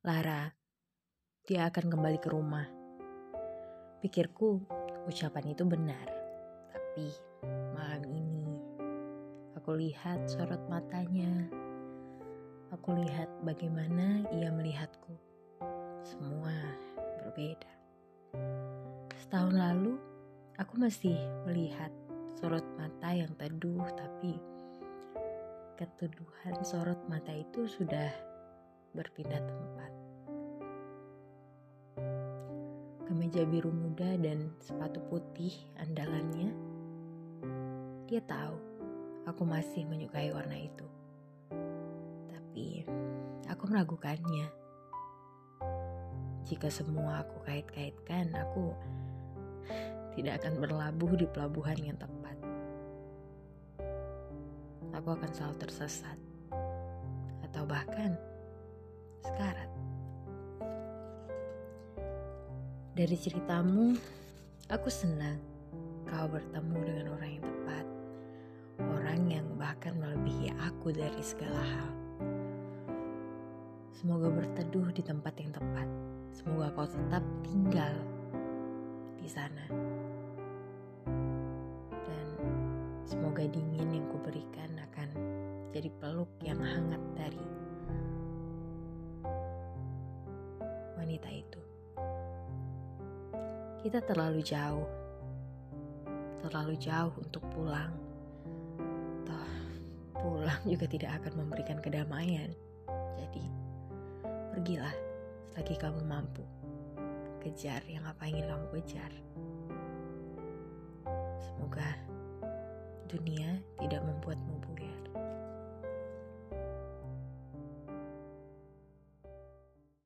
Lara, dia akan kembali ke rumah. Pikirku, ucapan itu benar. Tapi malam ini, aku lihat sorot matanya. Aku lihat bagaimana ia melihatku. Semua berbeda. Setahun lalu, aku masih melihat sorot mata yang teduh, tapi ketuduhan sorot mata itu sudah berpindah tempat. Kemeja biru muda dan sepatu putih andalannya, dia tahu aku masih menyukai warna itu. Tapi aku meragukannya. Jika semua aku kait-kaitkan, aku tidak akan berlabuh di pelabuhan yang tepat. Aku akan selalu tersesat, atau bahkan sekarat. Dari ceritamu, aku senang kau bertemu dengan orang yang tepat, orang yang bahkan melebihi aku dari segala hal. Semoga berteduh di tempat yang tepat. Semoga kau tetap tinggal di sana. Dan semoga dingin yang kuberikan akan jadi peluk yang hangat dari wanita itu. Kita terlalu jauh. Terlalu jauh untuk pulang. Toh, pulang juga tidak akan memberikan kedamaian. Jadi, pergilah selagi kamu mampu. Kejar yang apa ingin kamu kejar. Semoga dunia tidak membuatmu buyar.